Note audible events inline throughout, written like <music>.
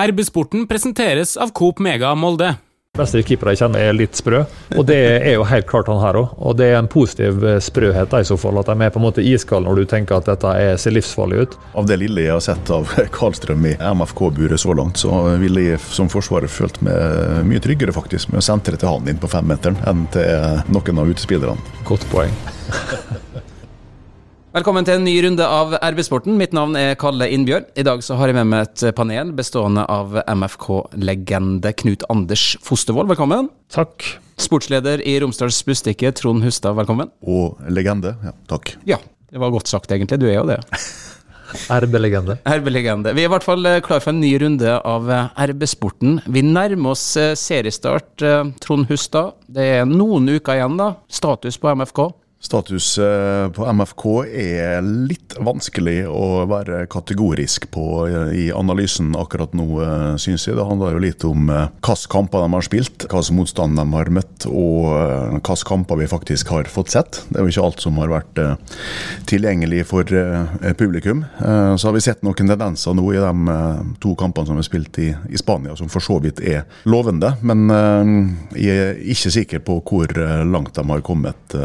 RB-sporten presenteres av Coop Mega Molde. beste keepere jeg kjenner er litt sprø, og det er jo helt klart han her òg. Og det er en positiv eh, sprøhet i så fall, at de er på en måte iskalde når du tenker at dette er, ser livsfarlig ut. Av det lille jeg har sett av <laughs> Karlstrøm i MFK-buret så langt, så ville jeg som forsvarer følt meg mye tryggere faktisk med å sentre til han inn på femmeteren enn til noen av utespillerne. Godt poeng. <laughs> Velkommen til en ny runde av RB-sporten. Mitt navn er Kalle Innbjørn. I dag så har jeg med meg et panel bestående av MFK-legende Knut Anders Fostervoll. Velkommen. Takk. Sportsleder i Romsdals Bustikke, Trond Hustad. Velkommen. Og legende. Ja, takk. Ja, det var godt sagt, egentlig. Du er jo det. <laughs> RB-legende. RB-legende. Vi er i hvert fall eh, klar for en ny runde av eh, RB-sporten. Vi nærmer oss eh, seriestart. Trond Hustad, det er noen uker igjen, da. Status på MFK? Status eh, på MFK er litt vanskelig å være kategorisk på eh, i analysen akkurat nå, synes syns jeg. Det handler jo litt om hvilke kamper de har spilt, hvilken motstand de har møtt, og hvilke kamper vi faktisk har fått sett. Det er jo ikke alt som har vært tilgjengelig for publikum. Så har vi sett noen tendenser nå i de to kampene som er spilt i Spania, som for så vidt er lovende. Men jeg er ikke sikker på hvor langt de har kommet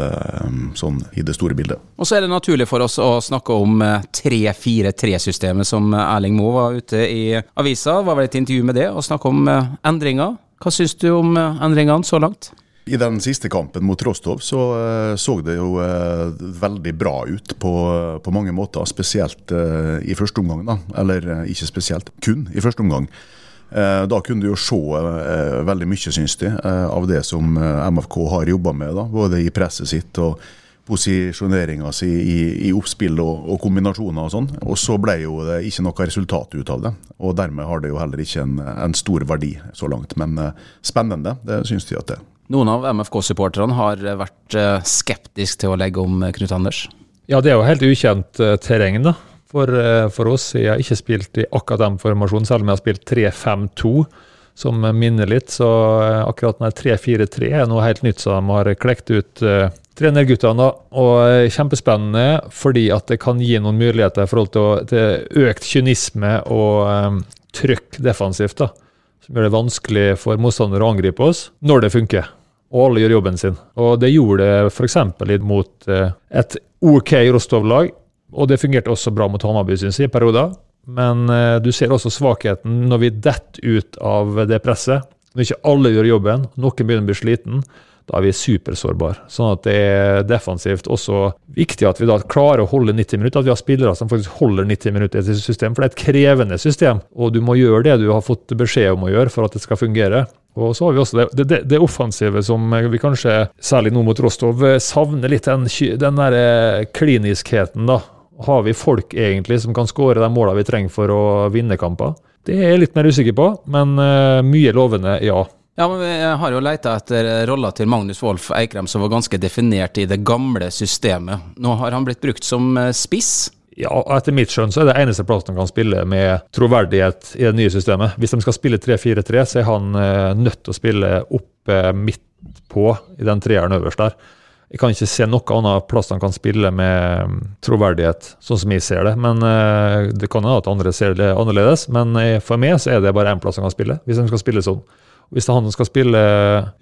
sånn i det store bildet. Og så er det naturlig for oss å snakke om 3-4-3-systemet som Erling Moe var ute i avisa. Var vel et intervju med det, og snakke om endringer. Hva syns du om endringene så langt? I den siste kampen mot Rostov så så det jo veldig bra ut på, på mange måter. Spesielt i første omgang, da. Eller ikke spesielt, kun i første omgang. Da kunne du jo se veldig mye, syns de, av det som MFK har jobba med. da, Både i presset sitt og posisjoneringa si i, i oppspill og, og, kombinasjoner og sånn. Og så ble jo det ikke noe resultat ut av det. Og dermed har det jo heller ikke en, en stor verdi så langt. Men spennende, det syns de at det er. Noen av MFK-supporterne har vært skeptiske til å legge om Knut Anders? Ja, det er jo helt ukjent terreng, da. For, for, oss. Jeg har ikke spilt i akkurat den formasjonen, selv om jeg har spilt 3-5-2, som minner litt. Så akkurat den 3-4-3 er noe helt nytt som de har klekt ut uh, trenerguttene. Og kjempespennende fordi at det kan gi noen muligheter i forhold til, til økt kynisme og um, trykk defensivt. da, Som gjør det vanskelig for motstandere å angripe oss når det funker. Og alle gjør jobben sin. Og det gjorde det f.eks. mot uh, et OK Rostov-lag og det fungerte også bra mot Hammarby, syns jeg, i perioder. Men eh, du ser også svakheten når vi detter ut av det presset. Når ikke alle gjør jobben, noen begynner å bli sliten, da er vi supersårbare. Sånn at det er defensivt også viktig at vi da klarer å holde 90 minutter. At vi har spillere som faktisk holder 90 minutter i et system. For det er et krevende system, og du må gjøre det du har fått beskjed om å gjøre for at det skal fungere. Og så har vi også det, det, det, offensive som vi kanskje, særlig nå mot Rostov, savner litt den, den der kliniskheten, da har vi folk egentlig som kan skåre de målene vi trenger for å vinne kamper? Det er jeg litt mer usikker på, men uh, mye lovende, ja. Ja, men Vi har jo leita etter rolla til Magnus Wolff Eikrem, som var ganske definert i det gamle systemet. Nå har han blitt brukt som spiss. Ja, etter mitt skjønn så er det eneste plassen han kan spille med troverdighet i det nye systemet. Hvis de skal spille 3-4-3, så er han nødt til å spille oppe midt på i den treeren øverst der. Jeg kan ikke se noe annet plass han kan spille med troverdighet, sånn som jeg ser det. Men uh, Det kan hende at andre ser det annerledes, men uh, for meg så er det bare én plass han kan spille. Hvis han skal spille sånn. Hvis han skal spille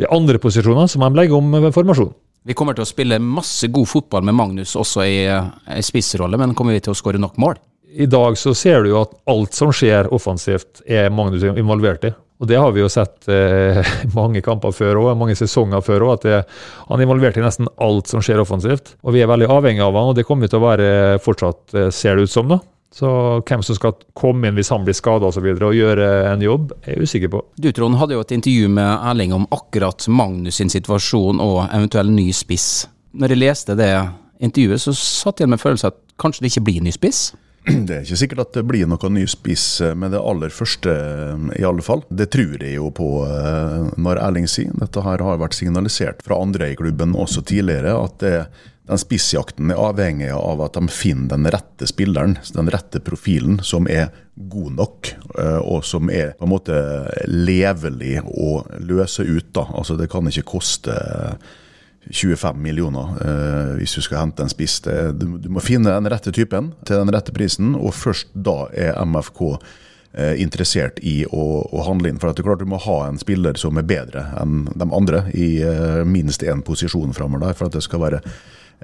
i andre posisjoner, så må han legge om formasjon. Vi kommer til å spille masse god fotball med Magnus også i, i spissrolle, men kommer vi til å skåre nok mål? I dag så ser du jo at alt som skjer offensivt, er Magnus involvert i. Og Det har vi jo sett eh, <laughs> mange kamper før òg, mange sesonger før òg. At han er involvert i nesten alt som skjer offensivt. Og Vi er veldig avhengig av han, og det kommer til å være fortsatt, ser det ut som. da. Så hvem som skal komme inn hvis han blir skada osv. Og, så og gjøre en jobb, er jeg usikker på. Du Trond, hadde jo et intervju med Erling om akkurat Magnus sin situasjon og eventuell ny spiss. Når jeg leste det intervjuet, så satt jeg med følelsen at kanskje det ikke blir ny spiss? <clears throat> Det er ikke sikkert at det blir noen ny spiss med det aller første, i alle fall. Det tror jeg jo på når Erling sier. Dette her har vært signalisert fra andre i klubben også tidligere, at det, den spissjakten er avhengig av at de finner den rette spilleren, den rette profilen, som er god nok, og som er på en måte levelig å løse ut. da. Altså Det kan ikke koste 25 millioner eh, hvis du skal hente en spiss. Du, du, må finne den rette typen til den rette prisen, og først da er MFK eh, interessert i å, å, handle inn. For at det er klart Du må ha en spiller som er bedre enn de andre i eh, minst én posisjon framover for at det skal være,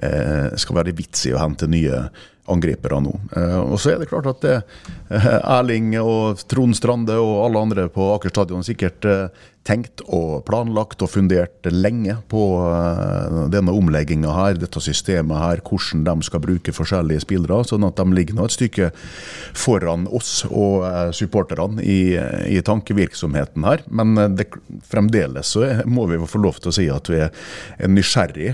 eh, skal være vits i å hente nye angripere nå. Eh, og så er det klart at det, eh, Erling og Trond Strande og alle andre på Aker stadion sikkert tenkt og planlagt og fundert lenge på uh, denne omlegginga her, dette systemet her, hvordan de skal bruke forskjellige spillere. Sånn at de ligger nå et stykke foran oss og uh, supporterne i, i, tankevirksomheten her. Men uh, det, fremdeles så må vi få lov til å si at vi er nysgjerrig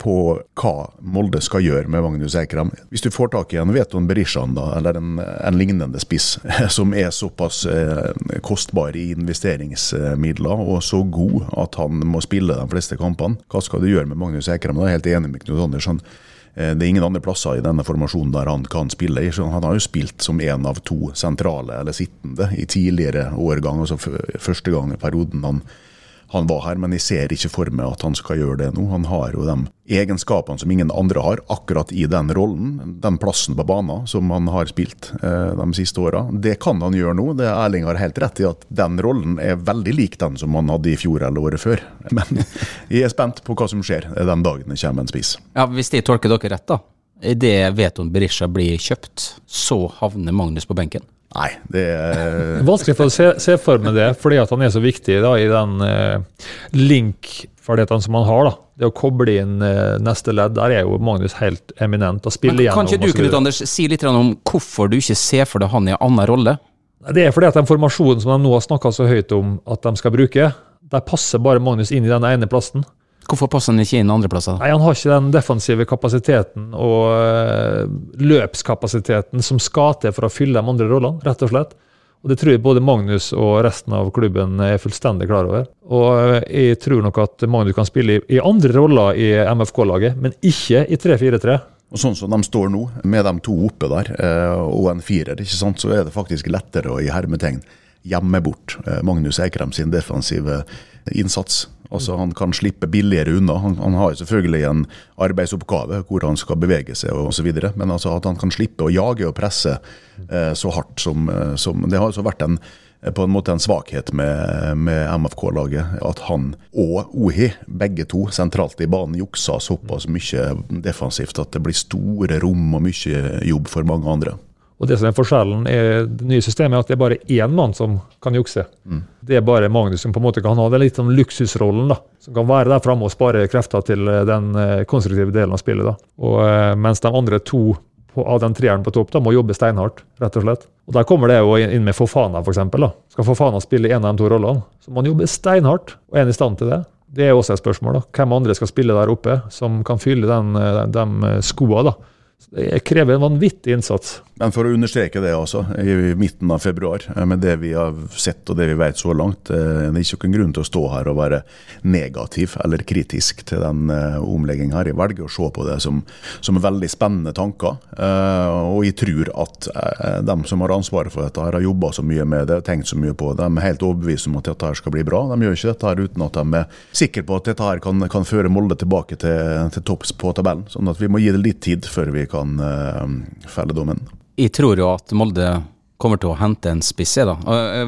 på hva Molde skal gjøre med Magnus Eikram. Hvis du får tak i en Veton Berishan da, eller en, en lignende spiss <laughs> som er såpass kostbar i investeringsmidler spiller og så god at han må spille de fleste kampene. Hva skal du gjøre med Magnus Ekrem? Jeg er helt enig med Knut Andersson. Eh, det er ingen andre plasser i denne formasjonen der han kan spille. Han har jo spilt som én av to sentrale eller sittende i tidligere årgang, altså første gang i perioden han han var her, men jeg ser ikke for meg at han skal gjøre det nå. Han har jo de egenskapene som ingen andre har, akkurat i den rollen, den plassen på banen som han har spilt eh, de siste åra. Det kan han gjøre nå. Det Erling har helt rett i at den rollen er veldig lik den som han hadde i fjor eller året før. <laughs> Men jeg er spent på hva som skjer den dagen det kommer en spiss. Ja, Hvis de tolker dere rett, da. Idet Veton Berisha blir kjøpt, så havner Magnus på benken? Nei, det er <laughs> Vanskelig for å se, se, for meg det, fordi at han er så viktig da, i den eh, link-ferdighetene som han har. da. Det å koble inn eh, neste ledd, der er jo Magnus helt eminent. å spille igjennom. Kan ikke du Knut Anders, si litt om hvorfor du ikke ser for deg han i en annen rolle? Det er fordi at den formasjonen som de nå har snakka så høyt om at de skal bruke, der passer bare Magnus inn i den ene plassen. Hvorfor passer han ikke inn andreplasser? Nei, Han har ikke den defensive kapasiteten og uh, løpskapasiteten som skal til for å fylle de andre rollene, rett og slett. Og Det tror jeg både Magnus og resten av klubben er fullstendig klar over. Og uh, Jeg tror nok at Magnus kan spille i, i andre roller i MFK-laget, men ikke i 3-4-3. Og Sånn som de står nå, med de to oppe der, uh, og en firer, ikke sant, så er det faktisk lettere å i hermetegn gjemme bort Magnus Eikrem sin defensive innsats. Altså Han kan slippe billigere unna. Han, han har selvfølgelig en arbeidsoppgave hvor han skal bevege seg osv. Men altså at han kan slippe å jage og presse eh, så hardt som, eh, som, Det har altså vært en, eh, på en måte en svakhet med, med MFK-laget. At han og Ohi, begge to sentralt i banen, juksa såpass mye defensivt at det blir store rom og mye jobb for mange andre. Og det som er Forskjellen i det nye systemet er at det er bare én mann som kan jukse. Mm. Det er bare Magnus som på en måte kan ha det litt sånn luksusrollen. da, Som kan være der framme og spare krefter til eh, den eh, konstruktive delen av spillet. da. Og eh, Mens de andre to på, av den treeren på topp da, må jobbe steinhardt. rett og slett. Og Der kommer det jo inn med Fofana, f.eks. Skal Fofana spille en av de to rollene, så må han jobbe steinhardt. Og er i stand til det? Det er også et spørsmål. da. Hvem andre skal spille der oppe, som kan fylle den, de skoa? da? Det krever en vanvittig innsats. Men for å understreke det også, i midten av februar, eh, med det vi har sett og det vi vet så langt, eh, det er ikke noen grunn til å stå her og være negativ eller kritisk til den uh, omleggingen her. Jeg velger å se på det som, som veldig spennende tanker. og jeg tror at de som har ansvaret for dette, her har jobba så mye med det, tenkt så mye på det. De er helt overbevist om at dette her skal bli bra. De gjør ikke dette her uten at de er sikre på at dette her kan, kan føre Molde tilbake til, til topps på tabellen. Sånn at vi må gi det litt tid før vi kan felle dommen jeg tror jo at Molde kommer til å hente en spiss, da.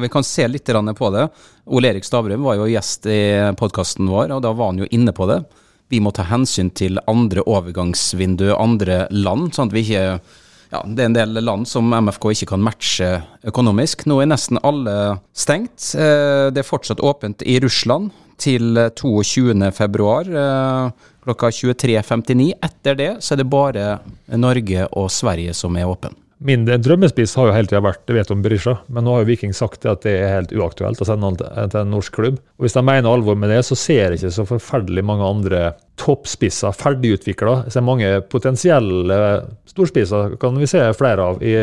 Vi kan se litt på det. Ole Erik Stavrum var jo gjest i podkasten vår, og da var han jo inne på det. Vi må ta hensyn til andre overgangsvindu, andre land, sånn at vi ikke ja, Det er en del land som MFK ikke kan matche økonomisk. Nå er nesten alle stengt. Eh, det er fortsatt åpent i Russland til 22.2 eh, klokka 23.59. Etter det så er det bare Norge og Sverige som er åpne. Min drømmespiss har jo hele tida vært vet om Berisha, men nå har jo Viking sagt at det er helt uaktuelt å sende han til en norsk klubb. Og Hvis de mener alvor med det, så ser jeg ikke så forferdelig mange andre toppspisser ferdigutvikla. Ser mange potensielle storspisser kan vi se flere av i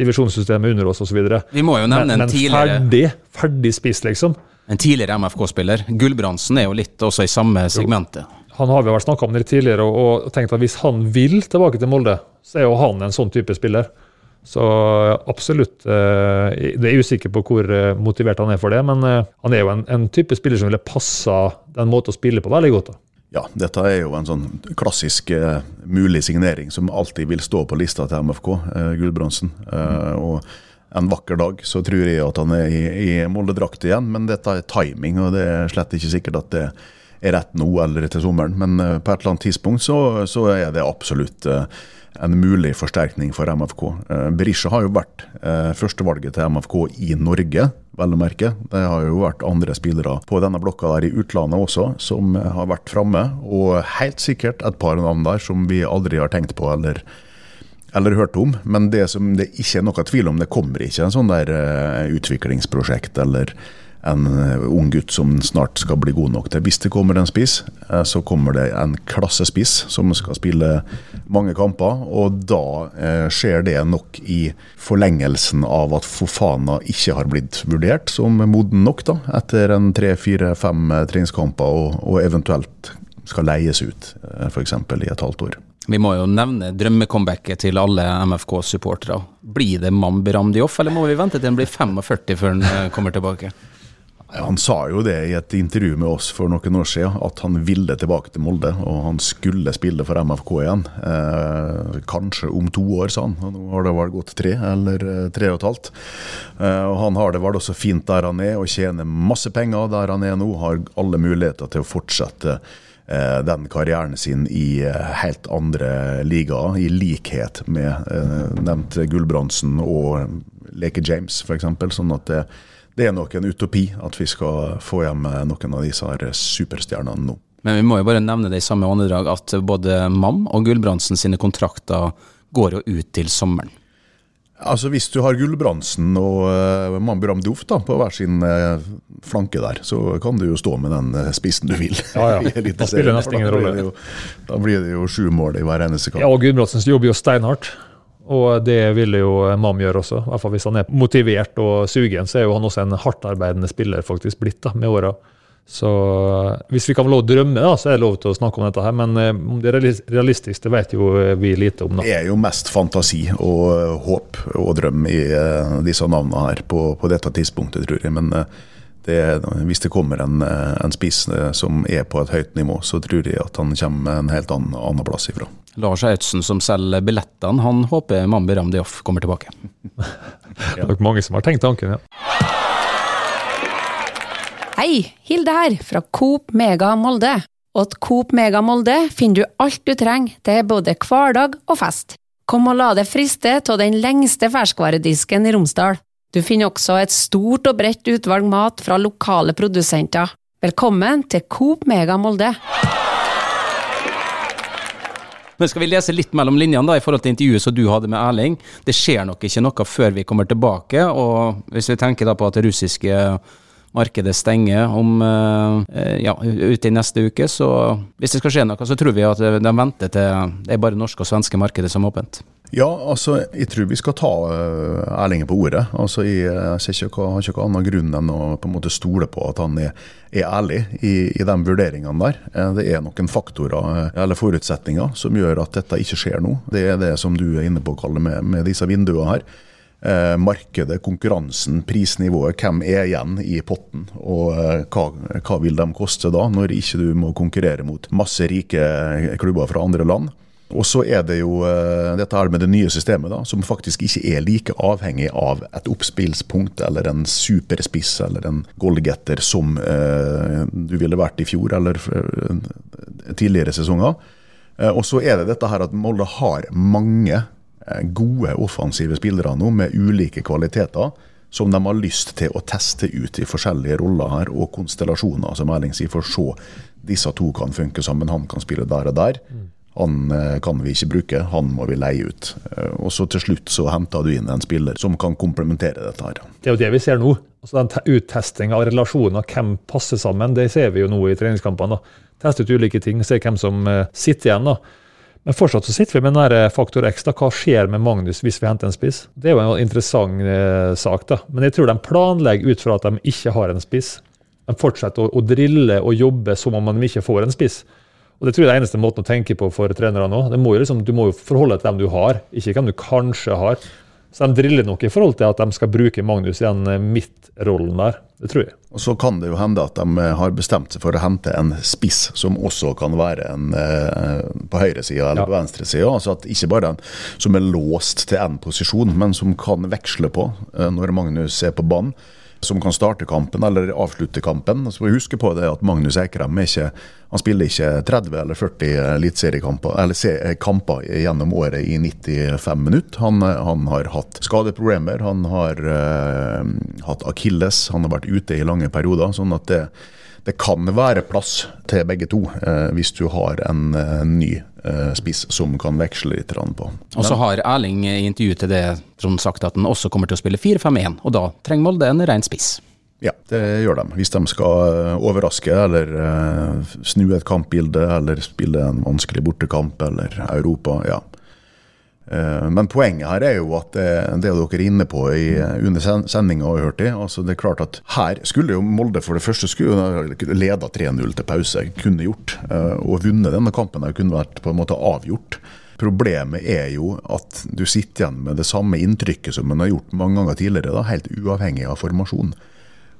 divisjonssystemet under oss osv. Vi må jo nevne men, en tidligere Men ferdig, ferdig spiss, liksom. En tidligere MFK-spiller. Gulbrandsen er jo litt også i samme segmentet. Han har vi vel snakka om det tidligere og, og tenkt at hvis han vil tilbake til Molde, så er jo han en sånn type spiller. Så absolutt. Eh, det er usikker på hvor eh, motivert han er for det, men eh, han er jo en, en type spiller som ville passa den måten å spille på veldig godt. da. Ja, dette er jo en sånn klassisk eh, mulig signering som alltid vil stå på lista til MFK, eh, Gulbrandsen. Uh, og en vakker dag så tror jeg at han er i, i Molde-drakt igjen, men dette er timing, og det er slett ikke sikkert at det er rett nå eller til sommeren. Men uh, på et eller annet tidspunkt så, så er det absolutt uh, en mulig forsterkning for MFK. Uh, Berisha har jo vært førstevalget til MFK i Norge, vel å merke. Det har jo vært andre spillere på denne blokka der i utlandet også, som har vært framme. Og helt sikkert et par navn der som vi aldri har tenkt på eller eller hørt om, men det som det ikke er noe tvil om, det kommer ikke en sånn der utviklingsprosjekt eller en uh, ung gutt som snart skal bli god nok til. Hvis det kommer en spiss, uh, så kommer det en klassespiss som skal spille mange kamper. Og da skjer det nok i forlengelsen av at Fofana ikke har blitt vurdert som moden nok, da, etter en tre-fire-fem treningskamper, og, og eventuelt skal leies ut, f.eks. i et halvt år. Vi må jo nevne drømmecomebacket til alle MFK-supportere. Blir det Mambi Ramdioff, eller må vi vente til han blir 45 før han eh, kommer tilbake? Han sa jo det i et intervju med oss for noen år siden, at han ville tilbake til Molde. Og han skulle spille for MFK igjen. Eh, kanskje om to år, sa han. Nå har det vel gått tre, eller eh, tre og et halvt. Eh, og han har det vel også fint der han er, og tjener masse penger der han er nå. Har alle muligheter til å fortsette Eh, den karrieren sin i eh, helt andre ligaer, i likhet med eh, nevnt Gulbrandsen og Leke James f.eks. Sånn at det, det, er nok en utopi at vi skal få hjem noen av disse her superstjernene nå. Men vi må jo bare nevne det i samme åndedrag at både Mam og Gulbrandsen sine kontrakter går jo ut til sommeren. Altså Hvis du har Gulbrandsen og uh, Mambiram da, på hver sin uh, flanke der, så kan du jo stå med den uh, spissen du vil. Ja, ja. <laughs> da spiller det nesten ingen rolle. Da blir det jo sju mål i hver eneste kamp. Ja, og Gulbrandsen jobber jo steinhardt. Og det vil jo Mam gjøre også. I hvert fall Hvis han er motivert og sugen, så er jo han også en hardtarbeidende spiller faktisk blitt da, med åra. Så hvis vi kan få lov å drømme, da, så er det lov til å snakke om dette her. Men eh, om det er realistisk, det vet jo vi lite om. da. Det er jo mest fantasi og eh, håp og drøm i disse navnene her på, på, dette tidspunktet, tror jeg. Men det, hvis det kommer en, en spiss som er på et høyt nivå, så tror jeg at han kommer en helt annen, annen plass ifra. Lars Autsen som selger billettene, han håper Mambi Ramdioff kommer tilbake. det er nok mange som har tenkt tanken, ja. Hei, Hilde her, fra Coop Mega Molde. Og til Coop Mega Molde finner du alt du trenger til både hverdag og fest. Kom og la deg friste av den lengste ferskvaredisken i Romsdal. Du finner også et stort og bredt utvalg mat fra lokale produsenter. Velkommen til Coop Mega Molde. Men skal vi lese litt mellom linjene da, i forhold til intervjuet som du hadde med Erling? Det skjer nok ikke noe før vi kommer tilbake, og hvis vi tenker da på at det russiske markedet stenger om uh, ja, ute i neste uke. Så hvis det skal skje noe, så tror vi at de venter til det er bare norske og svenske markedet som er åpent. Ja, altså, jeg tror vi skal ta uh, Erling på ordet. Altså, Jeg, jeg ikke, har ikke noen annen grunn enn å på en måte stole på at han er, er ærlig i, i de vurderingene der. Det er noen faktorer eller forutsetninger som gjør at dette ikke skjer nå. Det er det som du er inne på, Kalle, med, med disse vinduene her eh, markedet, konkurransen, prisnivået. Hvem er igjen i potten, og eh, hva, hva, vil de koste da, når ikke du må konkurrere mot masse rike klubber fra andre land? Og så er det jo uh, dette her med det nye systemet, da, som faktisk ikke er like avhengig av et oppspillspunkt eller en superspiss eller en goalgetter som uh, du ville vært i fjor eller uh, tidligere sesonger. og så er det dette her at Molde har mange Eh, gode offensive spillere nå med ulike kvaliteter som de har lyst til å teste ut i forskjellige roller her og konstellasjoner, som Erling sier, for å se disse to kan funke sammen. Han kan spille der og der. Han eh, kan vi ikke bruke, han må vi leie ut. Eh, og så til slutt så henter du inn en spiller som kan komplementere dette. her. Det er jo det vi ser nå. Altså den Uttesting av relasjoner, hvem passer sammen, det ser vi jo nå i treningskampene. da. Teste ut ulike ting, se hvem som sitter igjen. da. Men fortsatt så sitter vi med den faktor X. da, Hva skjer med Magnus hvis vi henter en spiss? Det er jo en interessant eh, sak. da. Men jeg tror de planlegger ut fra at de ikke har en spiss. De fortsetter å, å, drille og jobbe som om de ikke får en spiss. Og Det tror jeg er det eneste måten å tenke på for trenere nå. Må liksom, du må jo forholde deg til dem du har, ikke hvem du kanskje har. Så de driller nok i forhold til at de skal bruke Magnus i den eh, midtrollen der. Det tror jeg. Og Så kan det jo hende at de har bestemt seg for å hente en spiss som også kan være en eh, på høyresida eller Ja. på venstresida. Altså at ikke bare en som er låst til én posisjon, men som kan veksle på eh, når Magnus er på banen. Som kan starte kampen eller avslutte kampen. Så vi huske på det at Magnus Eikrem ikke, han spiller ikke 30 eller 40 eliteseriekamper eh, kamper gjennom året i 95 minutter. Han, eh, han har hatt skadeproblemer, han har uh, hatt akilles, han har vært ute i lange perioder. sånn at det, det kan være plass til begge to, eh, hvis du har en, eh, ny eh, spiss som kan veksle litt på. Og så har Erling i intervju til det Trond sagt at han også kommer til å spille 4-5-1, og da trenger Molde en ren spiss. Ja, det gjør de. Hvis de skal overraske eller snu et kampbilde eller spille en vanskelig bortekamp eller Europa, ja. Eh, Men poenget her er jo at det, det er dere er inne på i, under sen- sendinga og hørt i. Altså det er klart at Her skulle jo Molde for det første skulle leda 3-0 til pause. Kunne gjort. eh, Og vunnet denne kampen her kunne vært på en måte avgjort. Problemet er jo at du sitter igjen med det samme inntrykket som man har gjort mange ganger tidligere, da, helt uavhengig av formasjon.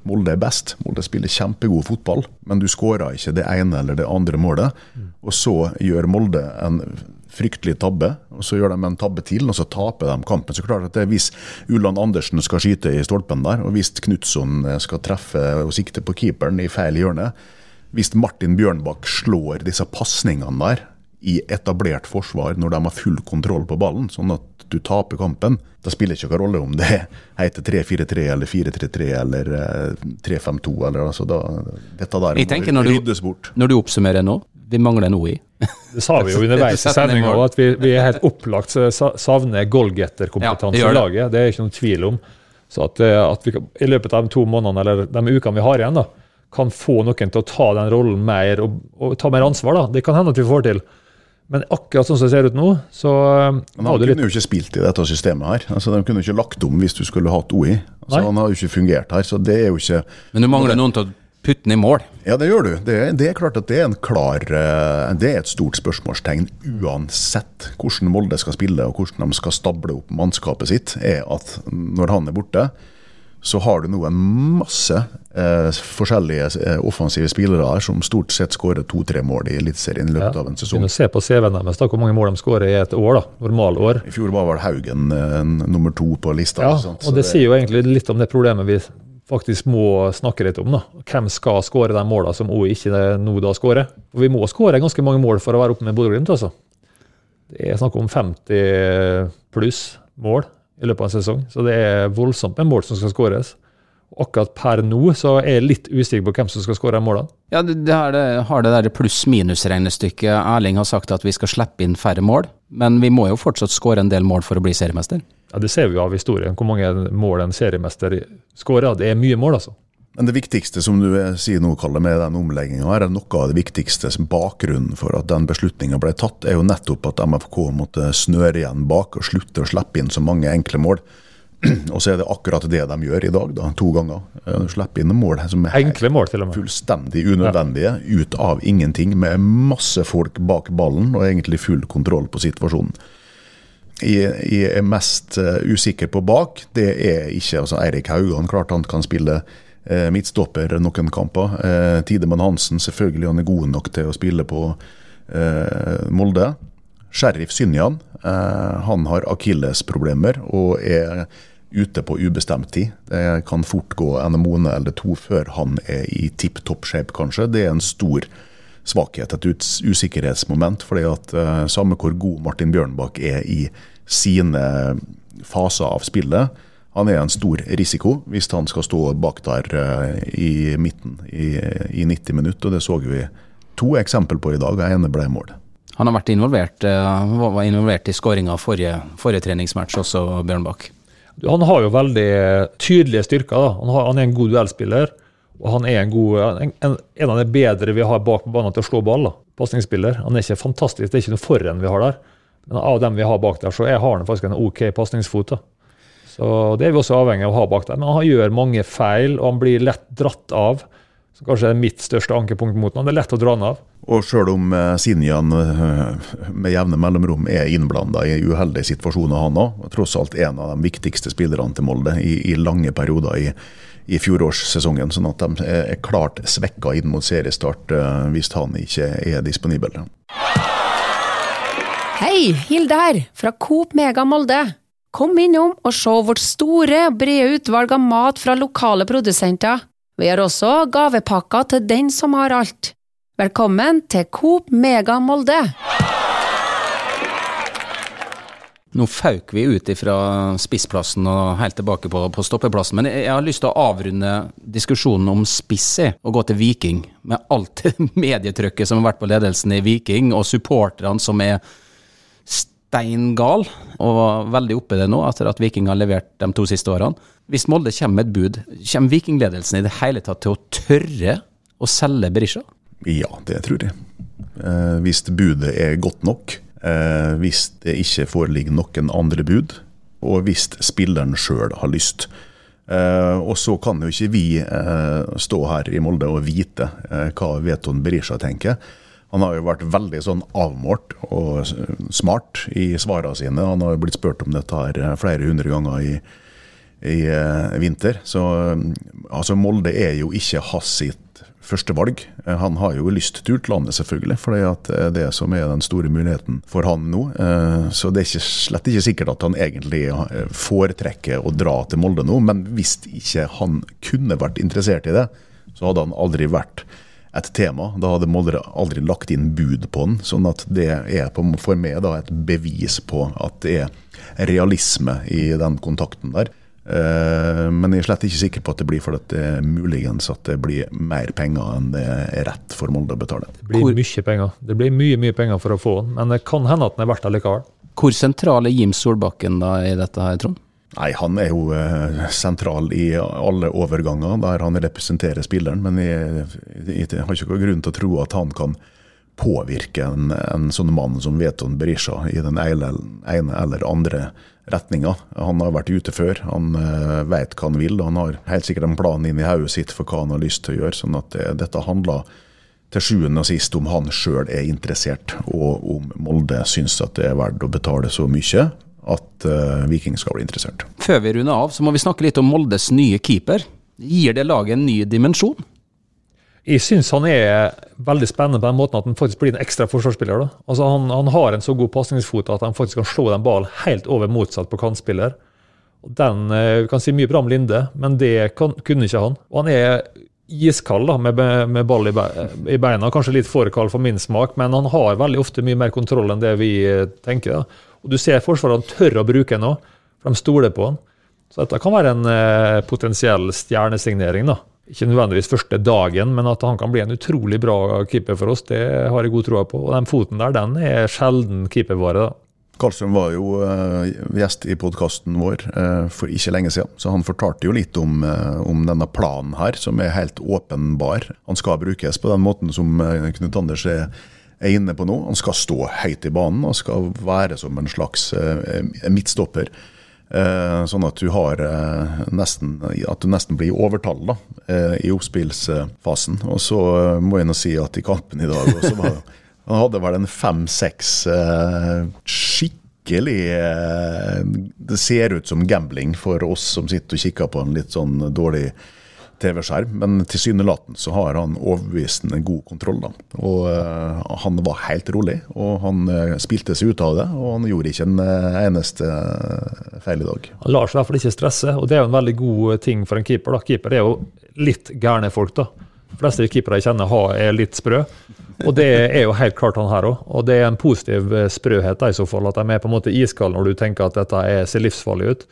Molde er best. Molde spiller kjempegod fotball, men du skårer ikke det ene eller det andre målet. Og så gjør Molde en fryktelig tabbe, og så gjør de en tabbe til, og så taper de kampen. Så klart at det Hvis Ulland Andersen skal skyte i stolpen der, og hvis Knutson skal treffe og sikte på keeperen i feil hjørne, hvis Martin Bjørnbakk slår disse pasningene der i etablert forsvar når de har full kontroll på ballen, sånn at du taper kampen, da spiller det ikke noen rolle om det heter 3-4-3 eller 4-3-3 eller eh, 3-5-2. eller altså da, Dette der du- ryddes bort. Når du oppsummerer nå, vi mangler noe i. Det sa vi jo underveis i <laughs> sendinga, òg, at vi, vi er helt opplagt savner goalgetterkompetanse ja, i laget. Det er ikke noen tvil om. Så at, eh, at vi kan- i løpet av de to månedene eller de ukene vi har igjen, da, kan få noen til å ta den rollen mer og, og ta mer ansvar, da. det kan hende at vi får til. Men akkurat sånn som det ser ut nå, så eh, Men han kunne litt jo ikke spilt i dette systemet her. Altså, De kunne ikke lagt om hvis du skulle hatt OI. Altså, han har jo ikke fungert her, så det er jo ikke Men du mangler noen til å putte den i mål. Ja, det gjør du. Det, er- det er klart at det er en klar eh, Det er et stort spørsmålstegn uansett hvordan Molde skal spille og hvordan de skal stable opp mannskapet sitt, er at når han er borte, så har du nå en masse eh, forskjellige eh, offensive spillere som stort sett skårer to-tre mål i Eliteserien i løpet av en sesong. Vi se på CV-en deres, hvor mange mål de skårer i et år. da, Normalår. I fjor var vel Haugen eh, nummer to på lista. Ja, og Det, det sier jo egentlig litt om det problemet vi faktisk må snakke litt om. da. Hvem skal skåre de målene som OI ikke nå da skårer? Vi må skåre ganske mange mål for å være oppe med Bodø-Glimt, altså. Det er snakk om 50 pluss mål i løpet av en sesong, så det er voldsomt med mål som skal skåres. Akkurat per nå så er jeg litt usikker på hvem som skal skåre målene. Ja, det, her, det har det pluss-minus-regnestykket. Erling har sagt at vi skal slippe inn færre mål, men vi må jo fortsatt skåre en del mål for å bli seriemester. Ja, Det ser vi jo av historien, hvor mange mål en seriemester skårer. Det er mye mål, altså. Men det viktigste som du sier nå, Kalle, med den omlegginga, er noe av det viktigste som bakgrunnen for at den beslutninga ble tatt, er jo nettopp at MFK måtte snøre igjen bak og slutte å slippe inn så mange enkle mål. <clears throat> Og så er det akkurat det de gjør i dag, da, to ganger. De slipper inn mål som er Enkle mål, til og med. fullstendig unødvendige, ut av ingenting, med masse folk bak ballen og egentlig full kontroll på situasjonen. Jeg, jeg er mest eh, usikker på bak. Det er ikke altså Eirik Haugan. Klart han kan spille eh, midtstopper noen kamper. Eh, Tidemann Hansen, selvfølgelig han er god nok til å spille på eh, Molde. Sheriff Synjan, eh, han har akillesproblemer og er ute på ubestemt tid. Det kan fort gå en måned eller to før han er i tipp topp shape, kanskje. Det er en stor svakhet, et usikkerhetsmoment. fordi at uh, samme hvor god Martin Bjørnbakk er i sine faser av spillet, han er en stor risiko hvis han skal stå bak der uh, i midten i, i 90 minutter. og Det så vi to eksempel på i dag, og ene ble mål. Han har vært involvert, uh, var involvert i skåringa forrige, forrige treningsmatch også, Bjørnbakk. Han har jo veldig tydelige styrker. da. Han, har, han er en god duellspiller. Og han er en, god, en, en, av de bedre vi har bak på banen til å slå ball. Pasningsspiller. Han er ikke fantastisk, det er ikke noe forrenn vi har der. Men av dem vi har bak der, så er, har han faktisk en OK pasningsfot. Så Det er vi også avhengig av å ha bak der. Men han gjør mange feil, og han blir lett dratt av som kanskje er mitt største ankepunkt mot ham. Det er lett å dra han av. Og sjøl om eh, Sinjan eh, med jevne mellomrom er innblanda i uheldige situasjoner, han òg, tross alt en av de viktigste spillerne til Molde i, i lange perioder i, i fjorårssesongen. Sånn at de er klart svekka inn mot seriestart eh, hvis han ikke er disponibel. Hei, Hilde her, fra Coop Mega Molde. Kom innom og se vårt store brede utvalg av mat fra lokale produsenter. Vi har også gavepakker til den som har alt. Velkommen til Coop Mega Molde! Nå fauk vi ut fra spissplassen og helt tilbake på, på stoppeplassen, men jeg, har lyst til å avrunde diskusjonen om spiss og gå til Viking. Med alt <laughs> medietrykket som har vært på ledelsen i Viking, og supporterne som er steingal, og veldig oppe i det nå, etter at Viking har levert de to siste årene. Hvis Molde kommer med et bud, kommer Vikingledelsen i det hele tatt til å tørre å selge Berisha? Ja, det tror jeg. Eh, hvis budet er godt nok, eh, hvis det ikke foreligger noen andre bud, og hvis spilleren sjøl har lyst. Eh, og så kan jo ikke vi eh, stå her i Molde og vite eh, hva Veton Berisha tenker. Han har jo vært veldig sånn avmålt og smart i svarene sine. Han har jo blitt spurt om dette her eh, flere hundre ganger i, i vinter. Så altså Molde er jo ikke hans sitt førstevalg. valg han har jo lyst til utlandet, selvfølgelig, for det er det som er den store muligheten for han nå. Eh, så det er ikke, slett ikke sikkert at han egentlig eh, foretrekker å dra til Molde nå, men hvis ikke han kunne vært interessert i det, så hadde han aldri vært et tema. Da hadde Molde aldri lagt inn bud på den. sånn at det er for meg da et bevis på at det er realisme i den kontakten der. Eh, men jeg er slett ikke sikker på at det blir fordi det er muligens at det blir mer penger enn det er rett for Molde å betale. Det blir Hvor, mye penger. Det blir mye mye penger for å få den, men det kan hende at den er verdt det likevel. Hvor sentral er Jim Solbakken da i dette her, Trond? Nei, Han er jo eh, sentral i alle overganger der han representerer spilleren. Men jeg, jeg, jeg har ikke noen grunn til å tro at han kan påvirke en, en sånn mann som Veton Berisha i den ene, eller andre retninga. Han har vært ute før, han uh, vet hva han vil. Han har helt sikkert en plan inn i hodet sitt for hva han har lyst til å gjøre. sånn at det, dette handler til sjuende og sist om han sjøl er interessert, og om Molde syns at det er verdt å betale så mye at uh, Viking skal bli interessert. Før vi runder av, så må vi snakke litt om Moldes nye keeper. Gir det laget en ny dimensjon? Jeg syns han er veldig spennende på den måten at han faktisk blir en ekstra forsvarsspiller. Altså han, han, har en så god pasningsfot at han faktisk kan slå den ballen helt over motsatt på kantspiller. Den vi kan si mye bra om Linde, men det kan, kunne ikke han. Og han er iskald med, med ball i, beina. Kanskje litt for kald for min smak, men han har veldig ofte mye mer kontroll enn det vi uh, tenker. Da. Og Du ser Forsvaret han tør å bruke nå, for de stoler på han. Så dette kan være en uh, potensiell stjernesignering. da ikke nødvendigvis første dagen, men at han kan bli en utrolig bra keeper for oss, det har jeg god tro på. Og den foten der, den er sjelden keepervare. da. Karlstrøm var jo uh, gjest i podkasten vår uh, for ikke lenge siden, så han fortalte jo litt om, uh, om, denne planen her, som er helt åpenbar. Han skal brukes på den måten som Knut Anders er, er inne på nå. Han skal stå høyt i banen og skal være som en slags midtstopper. Eh, sånn at du har eh, nesten At du nesten blir overtall da, eh, i oppspillsfasen. Og så må jeg nå si at i kampen i dag også var <laughs> Han hadde vel en fem-seks skikkelig Det ser ut som gambling for oss som sitter og kikker på en litt sånn dårlig TV-skjerm, men tilsynelatende så har han overbevisende god kontroll. da. Og uh, Han var helt rolig, og han uh, spilte seg ut av det. Og han gjorde ikke en uh, eneste feil i dag. Han lar seg i hvert fall ikke stresse, og det er jo en veldig god ting for en keeper. da. Keeper er jo litt gærne folk. da. De fleste keepere jeg kjenner har, er litt sprø. Og det er jo helt klart han her òg. Og det er en positiv sprøhet da, i så fall, at de er på en måte iskalde når du tenker at dette er, ser livsfarlig ut.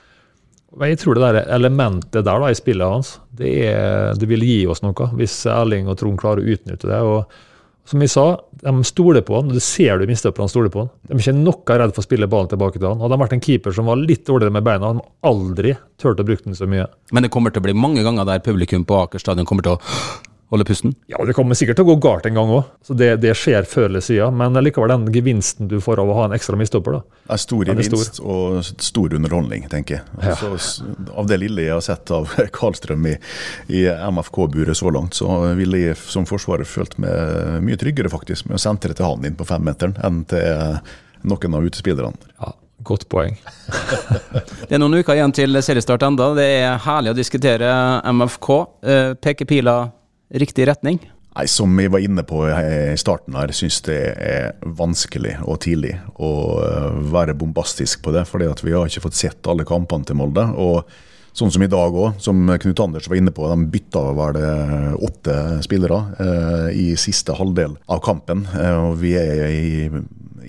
Jeg tror det der elementet der da, i spillet hans, det, er, det, vil gi oss noe, hvis Erling og Trond klarer å utnytte det. og som jeg sa, De stoler på han, og du ser du han stoler på han. De er ikke noe redd for å spille ballen tilbake til han. Hadde han vært en keeper som var litt dårligere med beina, hadde han aldri turt å bruke den så mye. Men det kommer til å bli mange ganger der publikum på Aker stadion kommer til å holde pusten? Ja, det kommer sikkert til å gå galt en gang òg. Det, det, skjer før eller siden. Men likevel den gevinsten du får av å ha en ekstra midtstopper. Det er stor gevinst stor. og stor underholdning, tenker jeg. Ja. Altså, av det lille jeg har sett av <laughs> Karlstrøm i, i MFK-buret så langt, så ville jeg som forsvarer følt meg mye tryggere faktisk med å sentre til han inn på femmeteren enn til noen av utespillerne. Ja. Godt poeng. <laughs> det er noen uker igjen til seriestart enda. Det er herlig å diskutere MFK. Eh, peker pila riktig retning? Nei, Som vi var inne på i starten her, syns det er vanskelig og tidlig å eh, være bombastisk på det. fordi vi har ikke fått sett alle kampene til Molde. og Sånn som i dag òg, som Knut Anders var inne på. De bytta vel det åtte spillere eh, i siste halvdel av kampen. Eh, og Vi er i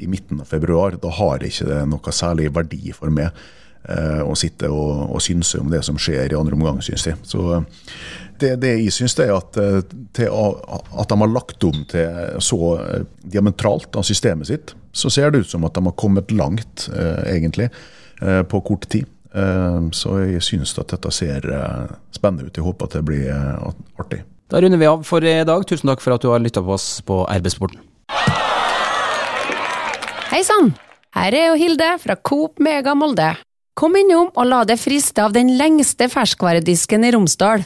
i midten av februar. Da har ikke det noe særlig verdi for meg eh, å sitte og, og synse om det som skjer i andre omgang, syns jeg. Så det, det jeg syns, er at, eh, at de har lagt om til så eh, diametralt av systemet sitt, så ser det ut som at de har kommet langt, eh, egentlig, på kort tid. Så jeg syns at dette ser spennende ut. Jeg håper at det blir artig. Da runder vi av for i dag. Tusen takk for at du har lytta på oss på RB Sporten. Hei sann! Her er jo Hilde fra Coop Mega Molde. Kom innom og la deg friste av den lengste ferskvaredisken i Romsdal.